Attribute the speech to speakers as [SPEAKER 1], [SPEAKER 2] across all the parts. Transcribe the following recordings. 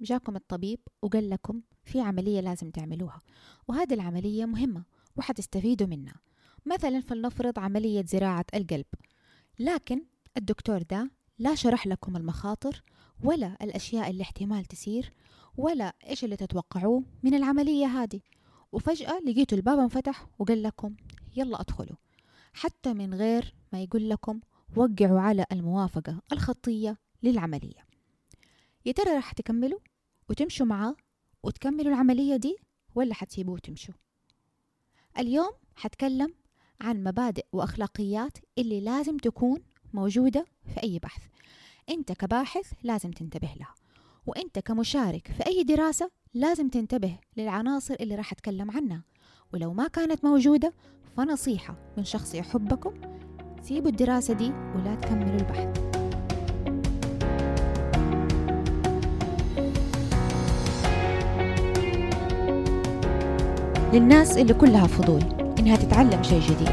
[SPEAKER 1] جاكم الطبيب وقال لكم في عملية لازم تعملوها وهذه العملية مهمة وحتستفيدوا منها. مثلا فلنفرض عملية زراعة القلب لكن الدكتور ده لا شرح لكم المخاطر ولا الأشياء اللي احتمال تصير ولا إيش اللي تتوقعوه من العملية هذه. وفجأة لقيتوا الباب انفتح وقال لكم يلا أدخلوا. حتى من غير ما يقول لكم وقعوا على الموافقة الخطية للعملية. يا ترى راح تكملوا؟ وتمشوا معاه وتكملوا العملية دي ولا حتسيبوه وتمشوا؟ اليوم حتكلم عن مبادئ وأخلاقيات اللي لازم تكون موجودة في أي بحث. أنت كباحث لازم تنتبه لها وأنت كمشارك في أي دراسة لازم تنتبه للعناصر اللي راح أتكلم عنها. ولو ما كانت موجودة فنصيحة من شخص يحبكم سيبوا الدراسة دي ولا تكملوا البحث. للناس اللي كلها فضول إنها تتعلم شيء جديد.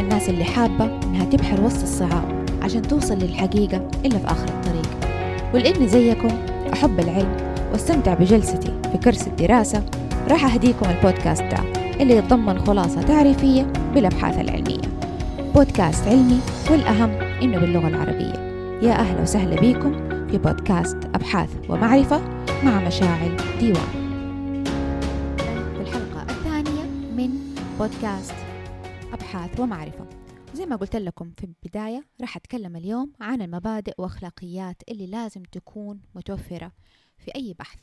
[SPEAKER 1] الناس اللي حابة إنها تبحر وسط الصعاب عشان توصل للحقيقة إلا في آخر الطريق. ولإني زيكم أحب العلم واستمتع بجلستي في كرسي الدراسة راح أهديكم البودكاست ده اللي يتضمن خلاصة تعريفية بالأبحاث العلمية. بودكاست علمي والأهم إنه باللغة العربية. يا أهلا وسهلا بكم في بودكاست أبحاث ومعرفة مع مشاعل ديوان. بودكاست أبحاث ومعرفة. زي ما قلت لكم في البداية راح أتكلم اليوم عن المبادئ وأخلاقيات اللي لازم تكون متوفرة في أي بحث.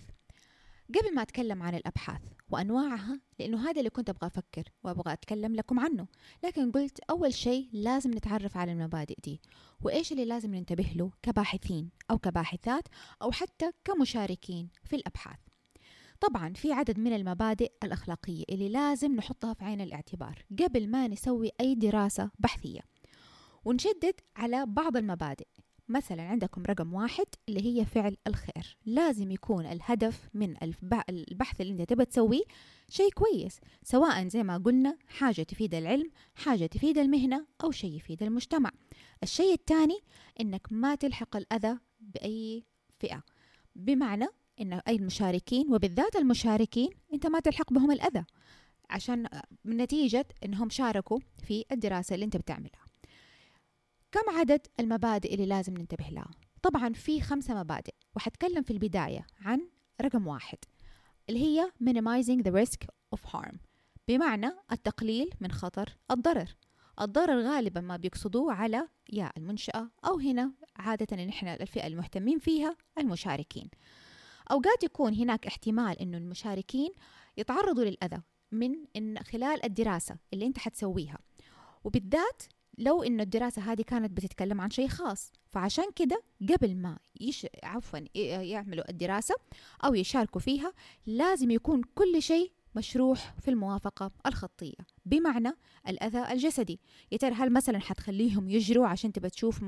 [SPEAKER 1] قبل ما أتكلم عن الأبحاث وأنواعها لأنه هذا اللي كنت أبغى أفكر وأبغى أتكلم لكم عنه لكن قلت أول شيء لازم نتعرف على المبادئ دي وإيش اللي لازم ننتبه له كباحثين أو كباحثات أو حتى كمشاركين في الأبحاث. طبعا في عدد من المبادئ الأخلاقية اللي لازم نحطها في عين الاعتبار قبل ما نسوي أي دراسة بحثية. ونشدد على بعض المبادئ. مثلا عندكم رقم واحد اللي هي فعل الخير. لازم يكون الهدف من البحث اللي انت تبى تسويه شيء كويس سواء زي ما قلنا حاجة تفيد العلم حاجة تفيد المهنة أو شيء يفيد المجتمع. الشيء الثاني إنك ما تلحق الأذى بأي فئة. بمعنى إن أي المشاركين وبالذات المشاركين أنت ما تلحق بهم الأذى. عشان نتيجة إنهم شاركوا في الدراسة اللي أنت بتعملها. كم عدد المبادئ اللي لازم ننتبه لها؟ طبعا في خمسة مبادئ وحتكلم في البداية عن رقم واحد اللي هي minimizing the risk of harm بمعنى التقليل من خطر الضرر. الضرر غالبا ما بيقصدوه على يا المنشأة أو هنا عادة نحن الفئة المهتمين فيها المشاركين. أوقات يكون هناك احتمال أنه المشاركين يتعرضوا للأذى من إن خلال الدراسة اللي أنت حتسويها. وبالذات لو إنه الدراسة هذه كانت بتتكلم عن شيء خاص. فعشان كده قبل ما يش... عفوا يعملوا الدراسة أو يشاركوا فيها لازم يكون كل شيء مشروح في الموافقة الخطية. بمعنى الأذى الجسدي. يا ترى هل مثلا حتخليهم يجروا عشان تبى تشوف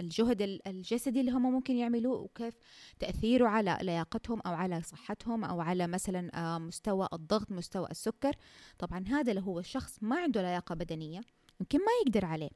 [SPEAKER 1] الجهد الجسدي اللي هم ممكن يعملوه؟ وكيف تأثيره على لياقتهم أو على صحتهم أو على مثلا مستوى الضغط مستوى السكر؟ طبعا هذا اللي هو الشخص ما عنده لياقة بدنية يمكن ما يقدر عليه.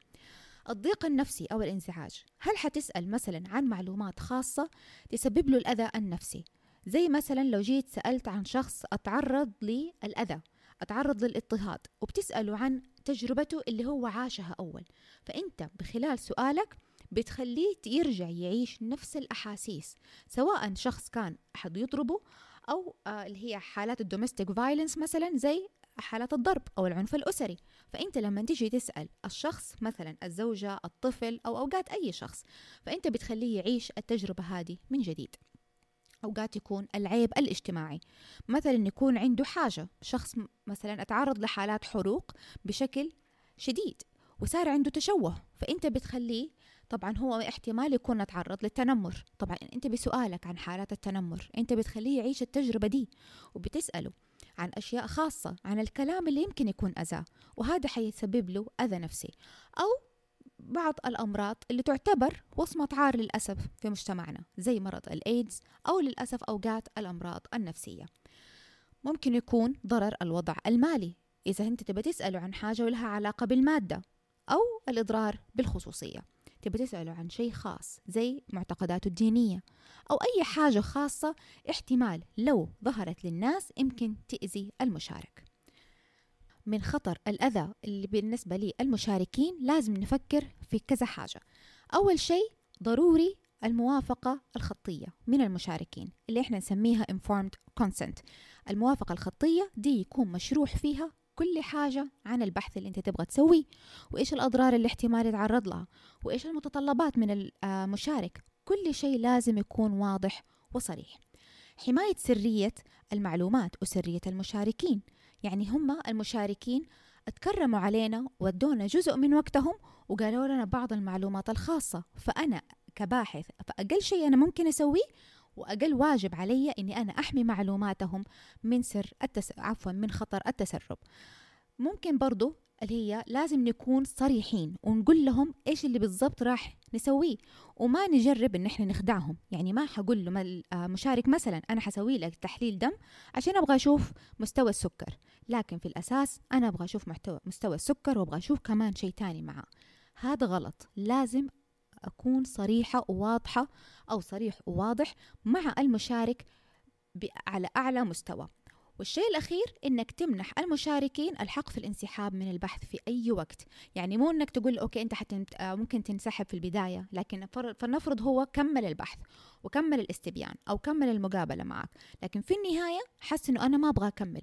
[SPEAKER 1] الضيق النفسي أو الانزعاج. هل حتسأل مثلا عن معلومات خاصة تسبب له الأذى النفسي؟ زي مثلا لو جيت سألت عن شخص أتعرض للأذى أتعرض للاضطهاد وبتسأله عن تجربته اللي هو عاشها أول. فأنت بخلال سؤالك بتخليه يرجع يعيش نفس الأحاسيس سواء شخص كان أحد يضربه أو آه اللي هي حالات ال domestic violence مثلا زي حالات الضرب أو العنف الأسري. فأنت لما تيجي تسأل الشخص مثلا الزوجة الطفل أو أوقات أي شخص فأنت بتخليه يعيش التجربة هذه من جديد. أوقات يكون العيب الاجتماعي. مثلا يكون عنده حاجة شخص مثلا أتعرض لحالات حروق بشكل شديد وصار عنده تشوه فأنت بتخليه طبعا هو احتمال يكون تعرض للتنمر. طبعا أنت بسؤالك عن حالات التنمر أنت بتخليه يعيش التجربة دي وبتسأله عن أشياء خاصة عن الكلام اللي يمكن يكون أذى وهذا حيسبب له أذى نفسي. أو بعض الأمراض اللي تعتبر وصمة عار للأسف في مجتمعنا زي مرض الإيدز أو للأسف أوقات الأمراض النفسية. ممكن يكون ضرر الوضع المالي إذا أنت تبى تسأله عن حاجة ولها علاقة بالمادة أو الإضرار بالخصوصية. تبي تسأله عن شيء خاص زي معتقداته الدينية أو أي حاجة خاصة احتمال لو ظهرت للناس يمكن تأذي المشارك. من خطر الأذى اللي بالنسبة لي المشاركين لازم نفكر في كذا حاجة. أول شيء ضروري الموافقة الخطية من المشاركين اللي إحنا نسميها informed consent. الموافقة الخطية دي يكون مشروح فيها كل حاجة عن البحث اللي أنت تبغى تسويه وإيش الأضرار اللي احتمال يتعرض لها وإيش المتطلبات من المشارك كل شيء لازم يكون واضح وصريح. حماية سرية المعلومات وسرية المشاركين. يعني هم المشاركين اتكرموا علينا ودونا جزء من وقتهم وقالوا لنا بعض المعلومات الخاصة. فأنا كباحث فأقل شيء أنا ممكن أسويه وأقل واجب علي أني أنا أحمي معلوماتهم من سر التس... عفوا من خطر التسرب. ممكن برضو اللي هي لازم نكون صريحين ونقول لهم إيش اللي بالضبط راح نسويه وما نجرب إن إحنا نخدعهم. يعني ما حقول له مشارك مثلا أنا حسوي لك تحليل دم عشان أبغى أشوف مستوى السكر. لكن في الأساس أنا أبغى أشوف محتوى مستوى السكر وأبغى أشوف كمان شيء تاني معاه هذا غلط. لازم أكون صريحة وواضحة أو صريح وواضح مع المشارك على أعلى مستوى. والشيء الأخير إنك تمنح المشاركين الحق في الانسحاب من البحث في أي وقت. يعني مو إنك تقول أوكي أنت حتى آه، ممكن تنسحب في البداية لكن فلنفرض هو كمل البحث وكمل الاستبيان أو كمل المقابلة معك. لكن في النهاية حس إنه أنا ما أبغى أكمل.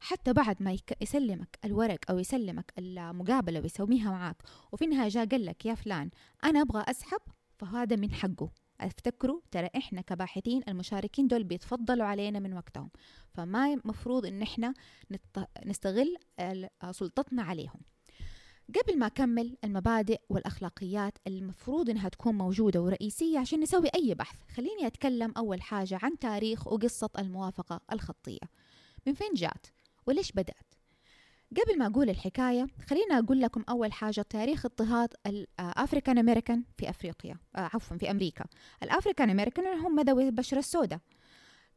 [SPEAKER 1] حتى بعد ما يسلمك الورق أو يسلمك المقابلة ويسويها معك وفي النهاية جاء قال لك يا فلان أنا أبغى أسحب فهذا من حقه. افتكروا ترى إحنا كباحثين المشاركين دول بيتفضلوا علينا من وقتهم. فما مفروض إن إحنا نستغل سلطتنا عليهم. قبل ما أكمل المبادئ والأخلاقيات المفروض إنها تكون موجودة ورئيسية عشان نسوي أي بحث. خليني أتكلم أول حاجة عن تاريخ وقصة الموافقة الخطية. من فين جات؟ وليش بدأت؟ قبل ما أقول الحكاية خلينا أقول لكم أول حاجة. تاريخ اضطهاد ال African American في أفريقيا آه، عفوا في أمريكا. ال African American هم ذوي البشرة السوداء.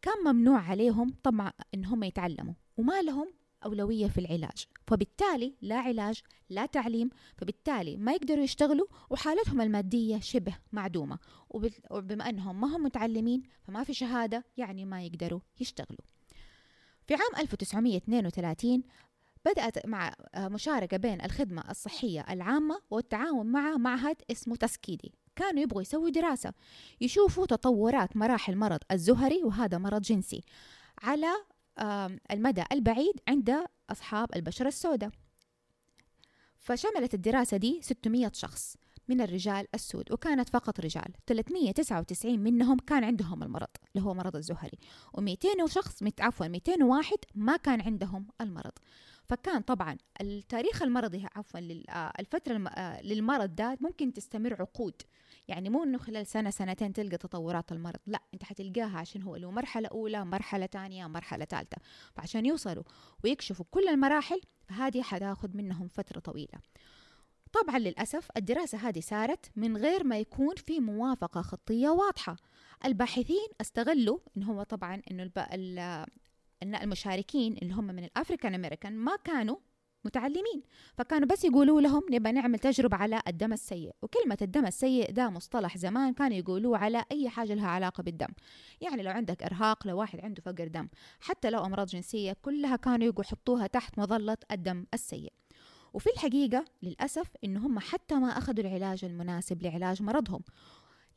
[SPEAKER 1] كان ممنوع عليهم طبعا إن هم يتعلموا وما لهم أولوية في العلاج. فبالتالي لا علاج لا تعليم فبالتالي ما يقدروا يشتغلوا وحالتهم المادية شبه معدومة. وبما أنهم ما هم متعلمين فما في شهادة يعني ما يقدروا يشتغلوا. في عام 1932 بدأت مع مشاركة بين الخدمة الصحية العامة والتعاون مع معهد اسمه تسكيدي. كانوا يبغوا يسووا دراسة يشوفوا تطورات مراحل مرض الزهري وهذا مرض جنسي على المدى البعيد عند أصحاب البشرة السوداء. فشملت الدراسة دي 600 شخص من الرجال السود وكانت فقط رجال. 399 منهم كان عندهم المرض اللي هو مرض الزهري. و200 شخص عفوا 201 ما كان عندهم المرض. فكان طبعا التاريخ المرضي عفوا آه، الفترة آه، للمرض ده ممكن تستمر عقود. يعني مو إنه خلال سنة سنتين تلقى تطورات المرض لا أنت حتلقاها عشان هو له مرحلة أولى مرحلة ثانية مرحلة ثالثة. فعشان يوصلوا ويكشفوا كل المراحل فهذه حتاخذ منهم فترة طويلة. طبعا للأسف الدراسة هذه سارت من غير ما يكون في موافقة خطية واضحة. الباحثين استغلوا إن هو طبعا إنه أن المشاركين اللي هم من الأفريكان أمريكان ما كانوا متعلمين فكانوا بس يقولوا لهم نبى نعمل تجربة على الدم السيء. وكلمة الدم السيء ده مصطلح زمان كانوا يقولوه على أي حاجة لها علاقة بالدم. يعني لو عندك إرهاق لو واحد عنده فقر دم حتى لو أمراض جنسية كلها كانوا يحطوها تحت مظلة الدم السيء. وفي الحقيقة للأسف إن هم حتى ما أخذوا العلاج المناسب لعلاج مرضهم.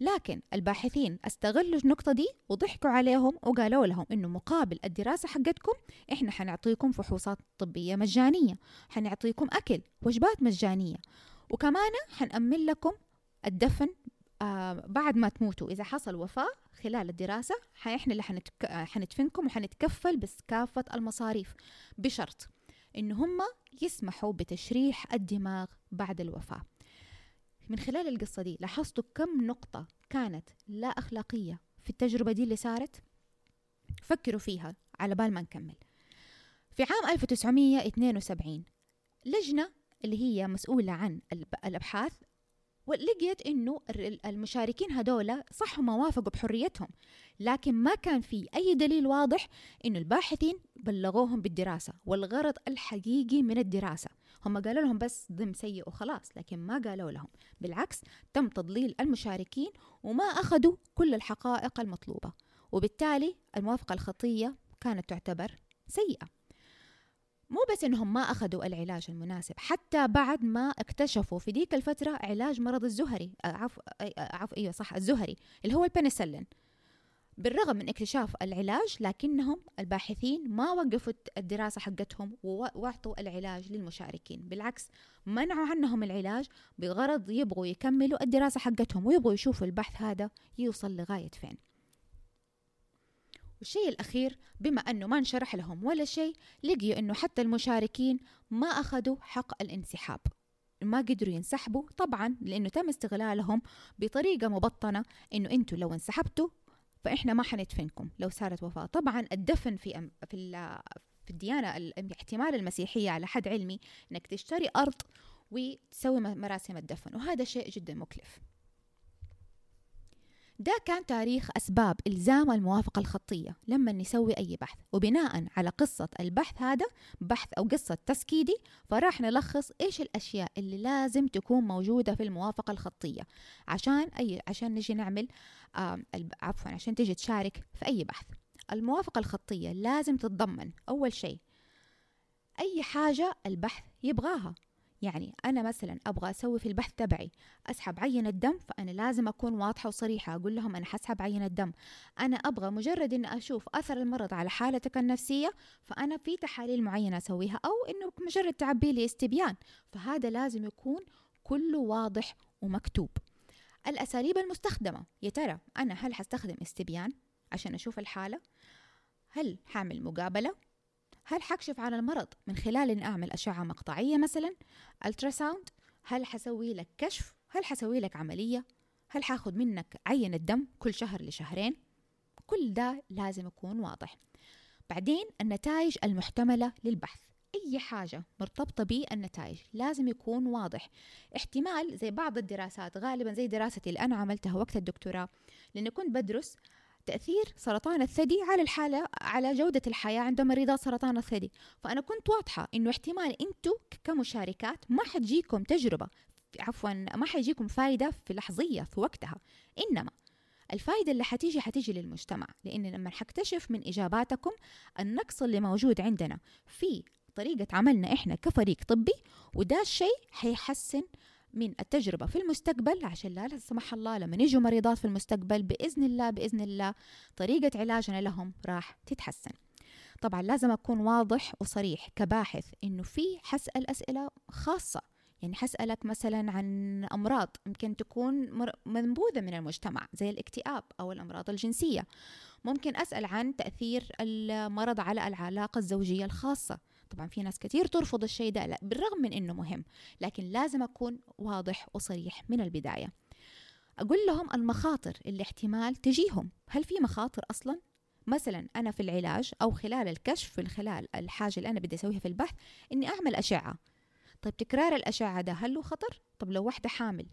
[SPEAKER 1] لكن الباحثين استغلوا النقطة دي وضحكوا عليهم وقالوا لهم إنه مقابل الدراسة حقتكم إحنا حنعطيكم فحوصات طبية مجانية حنعطيكم أكل وجبات مجانية وكمان حنأمن لكم الدفن آه بعد ما تموتوا. إذا حصل وفاة خلال الدراسة إحنا اللي حنتك... حندفنكم وحنتكفل بس كافة المصاريف بشرط إن هم يسمحوا بتشريح الدماغ بعد الوفاة. من خلال القصة دي لاحظتوا كم نقطة كانت لا أخلاقية في التجربة دي اللي صارت؟ فكروا فيها على بال ما نكمل. في عام 1972 لجنة اللي هي مسؤولة عن الأبحاث ولقيت إنه المشاركين هذولا صح ما وافقوا بحريتهم لكن ما كان في أي دليل واضح إنه الباحثين بلغوهم بالدراسة والغرض الحقيقي من الدراسة. هم قالوا لهم بس ضم سيء وخلاص لكن ما قالوا لهم. بالعكس تم تضليل المشاركين وما أخذوا كل الحقائق المطلوبة. وبالتالي الموافقة الخطية كانت تعتبر سيئة. مو بس إنهم ما أخذوا العلاج المناسب حتى بعد ما اكتشفوا في ديك الفترة علاج مرض الزهري عفوا عفوا إيوه صح الزهري اللي هو البنسلين. بالرغم من اكتشاف العلاج لكنهم الباحثين ما وقفوا الدراسة حقتهم واعطوا العلاج للمشاركين. بالعكس منعوا عنهم العلاج بغرض يبغوا يكملوا الدراسة حقتهم ويبغوا يشوفوا البحث هذا يوصل لغاية فين. والشيء الأخير بما أنه ما انشرح لهم ولا شيء لقيوا أنه حتى المشاركين ما أخذوا حق الانسحاب. ما قدروا ينسحبوا طبعا لأنه تم استغلالهم بطريقة مبطنة أنه أنتوا لو انسحبتوا فإحنا ما حندفنكم لو صارت وفاة. طبعا الدفن في أم في في الديانة الاحتمال المسيحية على حد علمي أنك تشتري أرض وتسوي مراسم الدفن وهذا شيء جدا مكلف. ده كان تاريخ أسباب إلزام الموافقة الخطية لما نسوي أي بحث. وبناء على قصة البحث هذا بحث أو قصة تسكيدي فراح نلخص إيش الأشياء اللي لازم تكون موجودة في الموافقة الخطية عشان أي عشان نجي نعمل عفوا عشان تجي تشارك في أي بحث. الموافقة الخطية لازم تتضمن أول شيء أي حاجة البحث يبغاها. يعني أنا مثلا أبغى أسوي في البحث تبعي أسحب عينة دم فأنا لازم أكون واضحة وصريحة أقول لهم أنا حسحب عينة دم. أنا أبغى مجرد أن أشوف أثر المرض على حالتك النفسية فأنا في تحاليل معينة أسويها أو أنه مجرد تعبي لي استبيان. فهذا لازم يكون كله واضح ومكتوب. الأساليب المستخدمة يا ترى أنا هل حستخدم استبيان عشان أشوف الحالة؟ هل حعمل مقابلة؟ هل حكشف على المرض من خلال إن أعمل أشعة مقطعية مثلا؟ التراساوند هل حسوي لك كشف؟ هل حسوي لك عملية؟ هل حاخد منك عينة دم كل شهر لشهرين؟ كل ده لازم يكون واضح. بعدين النتائج المحتملة للبحث. أي حاجة مرتبطة بالنتائج لازم يكون واضح. احتمال زي بعض الدراسات غالبا زي دراستي اللي أنا عملتها وقت الدكتوراه لأني كنت بدرس تأثير سرطان الثدي على الحالة على جودة الحياة عند مريضات سرطان الثدي. فأنا كنت واضحة إنه احتمال أنتوا كمشاركات ما حتجيكم تجربة عفوا ما حيجيكم فايدة في لحظية في وقتها. إنما الفائدة اللي حتيجي حتيجي للمجتمع لأن لما حكتشف من إجاباتكم النقص اللي موجود عندنا في طريقة عملنا إحنا كفريق طبي وده الشيء حيحسن من التجربة في المستقبل عشان لا سمح الله لما يجوا مريضات في المستقبل بإذن الله بإذن الله طريقة علاجنا لهم راح تتحسن. طبعا لازم أكون واضح وصريح كباحث إنه في حسأل أسئلة خاصة. يعني حسألك مثلا عن أمراض يمكن تكون منبوذة من المجتمع زي الاكتئاب أو الأمراض الجنسية. ممكن أسأل عن تأثير المرض على العلاقة الزوجية الخاصة. طبعا في ناس كثير ترفض الشيء ده لا بالرغم من إنه مهم لكن لازم أكون واضح وصريح من البداية. أقول لهم المخاطر اللي احتمال تجيهم. هل في مخاطر أصلا؟ مثلا أنا في العلاج أو خلال الكشف من خلال الحاجة اللي أنا بدي أسويها في البحث إني أعمل أشعة. طيب تكرار الأشعة ده هل له خطر؟ طب لو واحدة حامل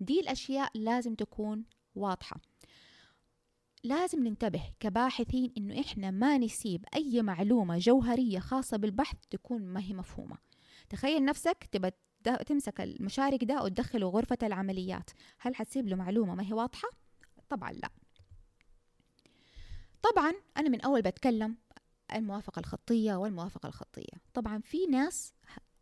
[SPEAKER 1] دي الأشياء لازم تكون واضحة. لازم ننتبه كباحثين إنه إحنا ما نسيب أي معلومة جوهرية خاصة بالبحث تكون ما هي مفهومة. تخيل نفسك تبى تمسك المشارك ده وتدخله غرفة العمليات. هل حتسيب له معلومة ما هي واضحة؟ طبعا لا. طبعا أنا من أول بتكلم الموافقة الخطية والموافقة الخطية. طبعا في ناس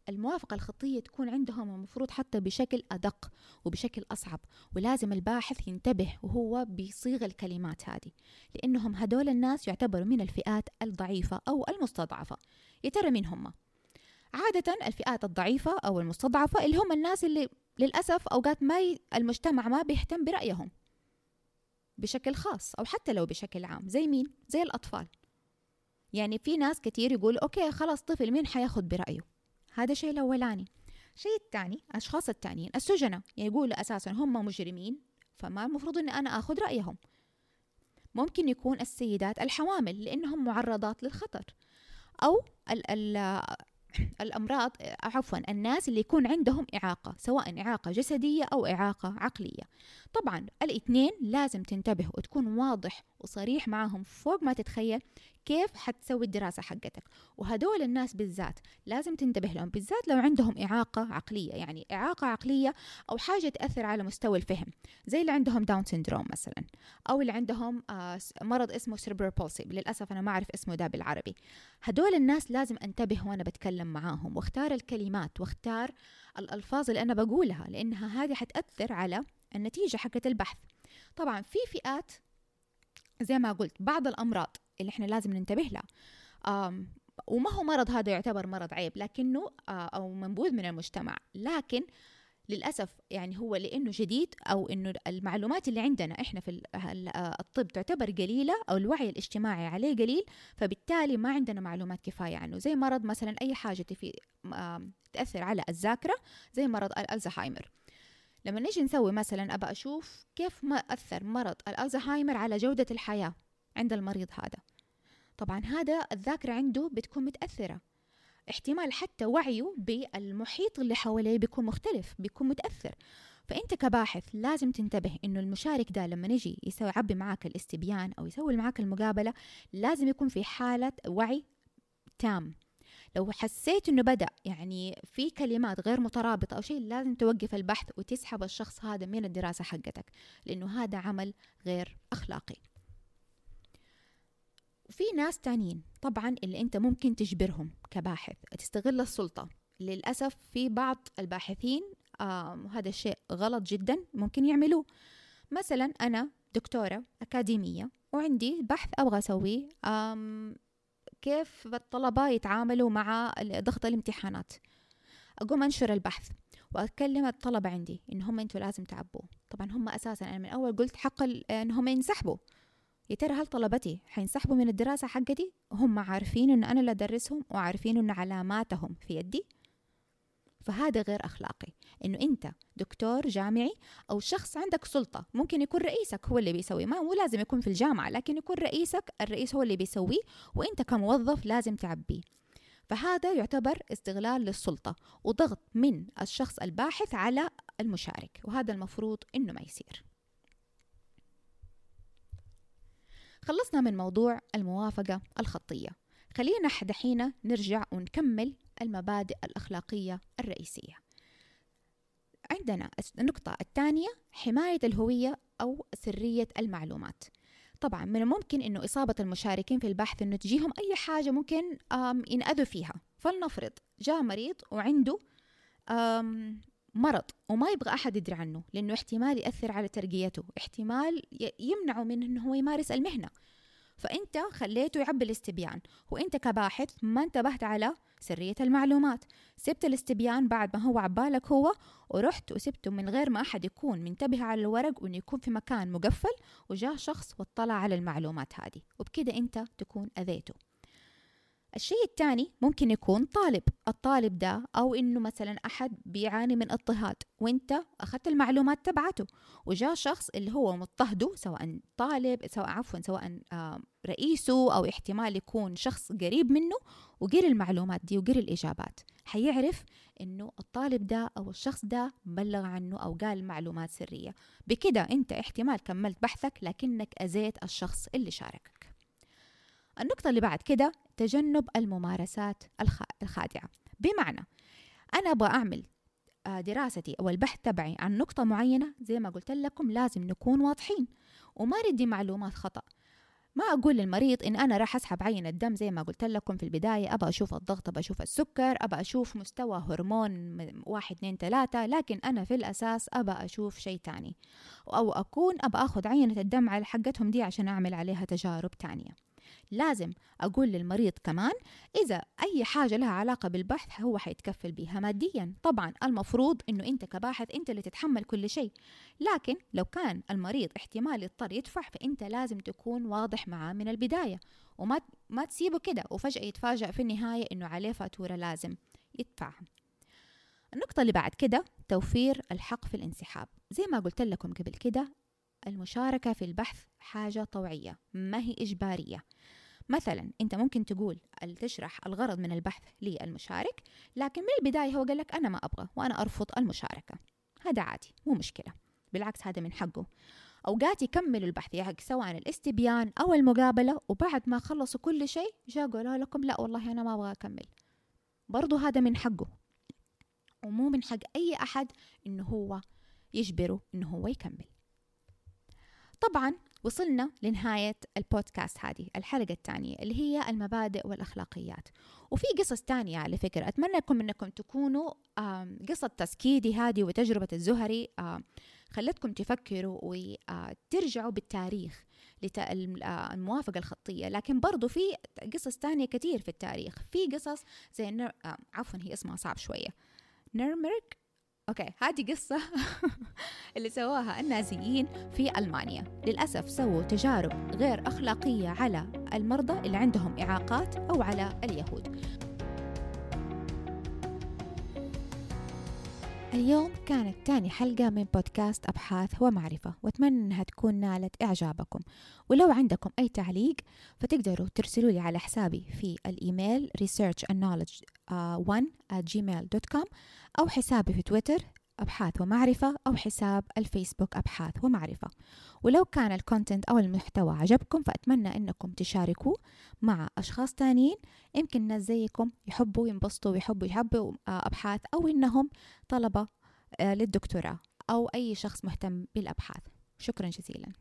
[SPEAKER 1] الموافقة الخطية تكون عندهم المفروض حتى بشكل أدق وبشكل أصعب ولازم الباحث ينتبه وهو بيصيغ الكلمات هذه لأنهم هدول الناس يعتبروا من الفئات الضعيفة أو المستضعفة يا ترى مين هم؟ عادة الفئات الضعيفة أو المستضعفة اللي هم الناس اللي للأسف أوقات ما ي... المجتمع ما بيهتم برأيهم بشكل خاص أو حتى لو بشكل عام زي مين؟ زي الأطفال يعني في ناس كتير يقول أوكي خلاص طفل مين حياخد برأيه هذا الشيء الأولاني. الشيء الثاني الأشخاص الثانيين السجناء. يعني يقولوا أساسا هم مجرمين فما المفروض أني أنا أخذ رأيهم. ممكن يكون السيدات الحوامل لأنهم معرضات للخطر. أو ال ال الأمراض عفوا الناس اللي يكون عندهم إعاقة سواء إعاقة جسدية أو إعاقة عقلية. طبعا الإثنين لازم تنتبه وتكون واضح وصريح معهم فوق ما تتخيل كيف حتسوي الدراسة حقتك. وهدول الناس بالذات لازم تنتبه لهم بالذات لو عندهم إعاقة عقلية يعني إعاقة عقلية أو حاجة تأثر على مستوى الفهم زي اللي عندهم Down syndrome مثلا أو اللي عندهم آه، مرض اسمه cerebral palsy للأسف أنا ما أعرف اسمه ده بالعربي. هدول الناس لازم أنتبه وأنا بتكلم معاهم واختار الكلمات واختار الألفاظ اللي أنا بقولها لأنها هذه حتأثر على النتيجة حقت البحث. طبعا في فئات زي ما قلت بعض الأمراض اللي إحنا لازم ننتبه لها وما هو مرض هذا يعتبر مرض عيب لكنه أو منبوذ من المجتمع. لكن للأسف يعني هو لأنه جديد أو أنه المعلومات اللي عندنا إحنا في الطب تعتبر قليلة أو الوعي الاجتماعي عليه قليل فبالتالي ما عندنا معلومات كفاية عنه. زي مرض مثلا أي حاجة في تأثر على الذاكرة زي مرض الألزهايمر لما نيجي نسوي مثلا أبى أشوف كيف ما أثر مرض الألزهايمر على جودة الحياة. عند المريض هذا. طبعا هذا الذاكرة عنده بتكون متأثرة. احتمال حتى وعيه بالمحيط اللي حواليه بيكون مختلف بيكون متأثر. فأنت كباحث لازم تنتبه إنه المشارك ده لما يجي يسوي يعبي معاك الاستبيان أو يسوي معاك المقابلة لازم يكون في حالة وعي تام. لو حسيت إنه بدأ يعني في كلمات غير مترابطة أو شيء لازم توقف البحث وتسحب الشخص هذا من الدراسة حقتك لأنه هذا عمل غير أخلاقي. وفي ناس تانيين طبعا اللي أنت ممكن تجبرهم كباحث. تستغل السلطة. للأسف في بعض الباحثين آه هذا الشيء غلط جدا ممكن يعملوه. مثلا أنا دكتورة أكاديمية وعندي بحث أبغى أسويه كيف الطلبة يتعاملوا مع ضغط الامتحانات. أقوم أنشر البحث وأتكلم الطلبة عندي إن هم أنتوا لازم تعبوا طبعا هم أساسا أنا من أول قلت حق إنهم ينسحبوا. يا ترى هل طلبتي حينسحبوا من الدراسة حقتي؟ هم عارفين إنه أنا اللي أدرسهم وعارفين إنه علاماتهم في يدي. فهذا غير أخلاقي إنه أنت دكتور جامعي أو شخص عندك سلطة ممكن يكون رئيسك هو اللي بيسوي ما مو لازم يكون في الجامعة لكن يكون رئيسك الرئيس هو اللي بيسويه وأنت كموظف لازم تعبيه. فهذا يعتبر استغلال للسلطة وضغط من الشخص الباحث على المشارك وهذا المفروض إنه ما يصير. خلصنا من موضوع الموافقة الخطية. خلينا دحين نرجع ونكمل المبادئ الأخلاقية الرئيسية. عندنا النقطة الثانية حماية الهوية أو سرية المعلومات. طبعا من الممكن أنه إصابة المشاركين في البحث أنه تجيهم أي حاجة ممكن ينأذوا فيها. فلنفرض جاء مريض وعنده مرض وما يبغى أحد يدري عنه لأنه احتمال يأثر على ترقيته احتمال يمنعه من أنه هو يمارس المهنة. فأنت خليته يعبي الاستبيان وأنت كباحث ما انتبهت على سرية المعلومات. سبت الاستبيان بعد ما هو عبالك هو ورحت وسبته من غير ما أحد يكون منتبه على الورق وإنه يكون في مكان مقفل وجاء شخص واطلع على المعلومات هذه. وبكده أنت تكون أذيته. الشيء الثاني ممكن يكون طالب. الطالب ده أو إنه مثلا أحد بيعاني من اضطهاد وإنت أخذت المعلومات تبعته وجاء شخص اللي هو مضطهده سواء طالب سواء عفوا سواء رئيسه أو احتمال يكون شخص قريب منه وقري المعلومات دي وقري الإجابات. حيعرف إنه الطالب ده أو الشخص ده بلغ عنه أو قال معلومات سرية. بكده أنت احتمال كملت بحثك لكنك أذيت الشخص اللي شاركك النقطة اللي بعد كده تجنب الممارسات الخادعة. بمعنى أنا أبغى أعمل آه، دراستي أو البحث تبعي عن نقطة معينة زي ما قلت لكم لازم نكون واضحين وما ندي معلومات خطأ. ما أقول للمريض إن أنا راح أسحب عينة دم زي ما قلت لكم في البداية أبغى أشوف الضغط أبغى أشوف السكر أبغى أشوف مستوى هرمون واحد اثنين ثلاثة لكن أنا في الأساس أبغى أشوف شيء تاني. أو أكون أبغى أخذ عينة الدم على حقتهم دي عشان أعمل عليها تجارب تانية. لازم أقول للمريض كمان إذا أي حاجة لها علاقة بالبحث هو حيتكفل بها ماديا. طبعا المفروض أنه أنت كباحث أنت اللي تتحمل كل شيء. لكن لو كان المريض احتمال يضطر يدفع فأنت لازم تكون واضح معاه من البداية. وما ما تسيبه كده وفجأة يتفاجأ في النهاية أنه عليه فاتورة لازم يدفعها. النقطة اللي بعد كده توفير الحق في الانسحاب. زي ما قلت لكم قبل كده المشاركة في البحث حاجة طوعية ما هي إجبارية. مثلا أنت ممكن تقول تشرح الغرض من البحث للمشارك لكن من البداية هو قال لك أنا ما أبغى وأنا أرفض المشاركة. هذا عادي مو مشكلة. بالعكس هذا من حقه. أوقات يكملوا البحث يعني سواء الاستبيان أو المقابلة وبعد ما خلصوا كل شيء جاء قالوا لكم لا والله أنا ما أبغى أكمل. برضو هذا من حقه. ومو من حق أي أحد إنه هو يجبره إنه هو يكمل. طبعا وصلنا لنهاية البودكاست هذه الحلقة الثانية اللي هي المبادئ والأخلاقيات. وفي قصص تانية على فكرة أتمنى لكم أنكم تكونوا قصة تسكيدي هذه وتجربة الزهري خلتكم تفكروا وترجعوا بالتاريخ للموافقة الخطية. لكن برضو في قصص تانية كثير في التاريخ. في قصص زي. عفوا هي اسمها صعب شوية. نيرمرك أوكي هذه قصة اللي سواها النازيين في ألمانيا. للأسف سووا تجارب غير أخلاقية على المرضى اللي عندهم إعاقات أو على اليهود. اليوم كانت تاني حلقة من بودكاست أبحاث ومعرفة وأتمنى أنها تكون نالت إعجابكم. ولو عندكم أي تعليق فتقدروا ترسلوا لي على حسابي في الإيميل research and knowledge uh, 1 at gmail.com أو حسابي في تويتر أبحاث ومعرفة أو حساب الفيسبوك أبحاث ومعرفة. ولو كان الكونتنت أو المحتوى عجبكم فأتمنى أنكم تشاركوه مع أشخاص تانيين. يمكن ناس زيكم يحبوا ينبسطوا ويحبوا يحبوا أبحاث أو إنهم طلبة للدكتوراه أو أي شخص مهتم بالأبحاث. شكرا جزيلا.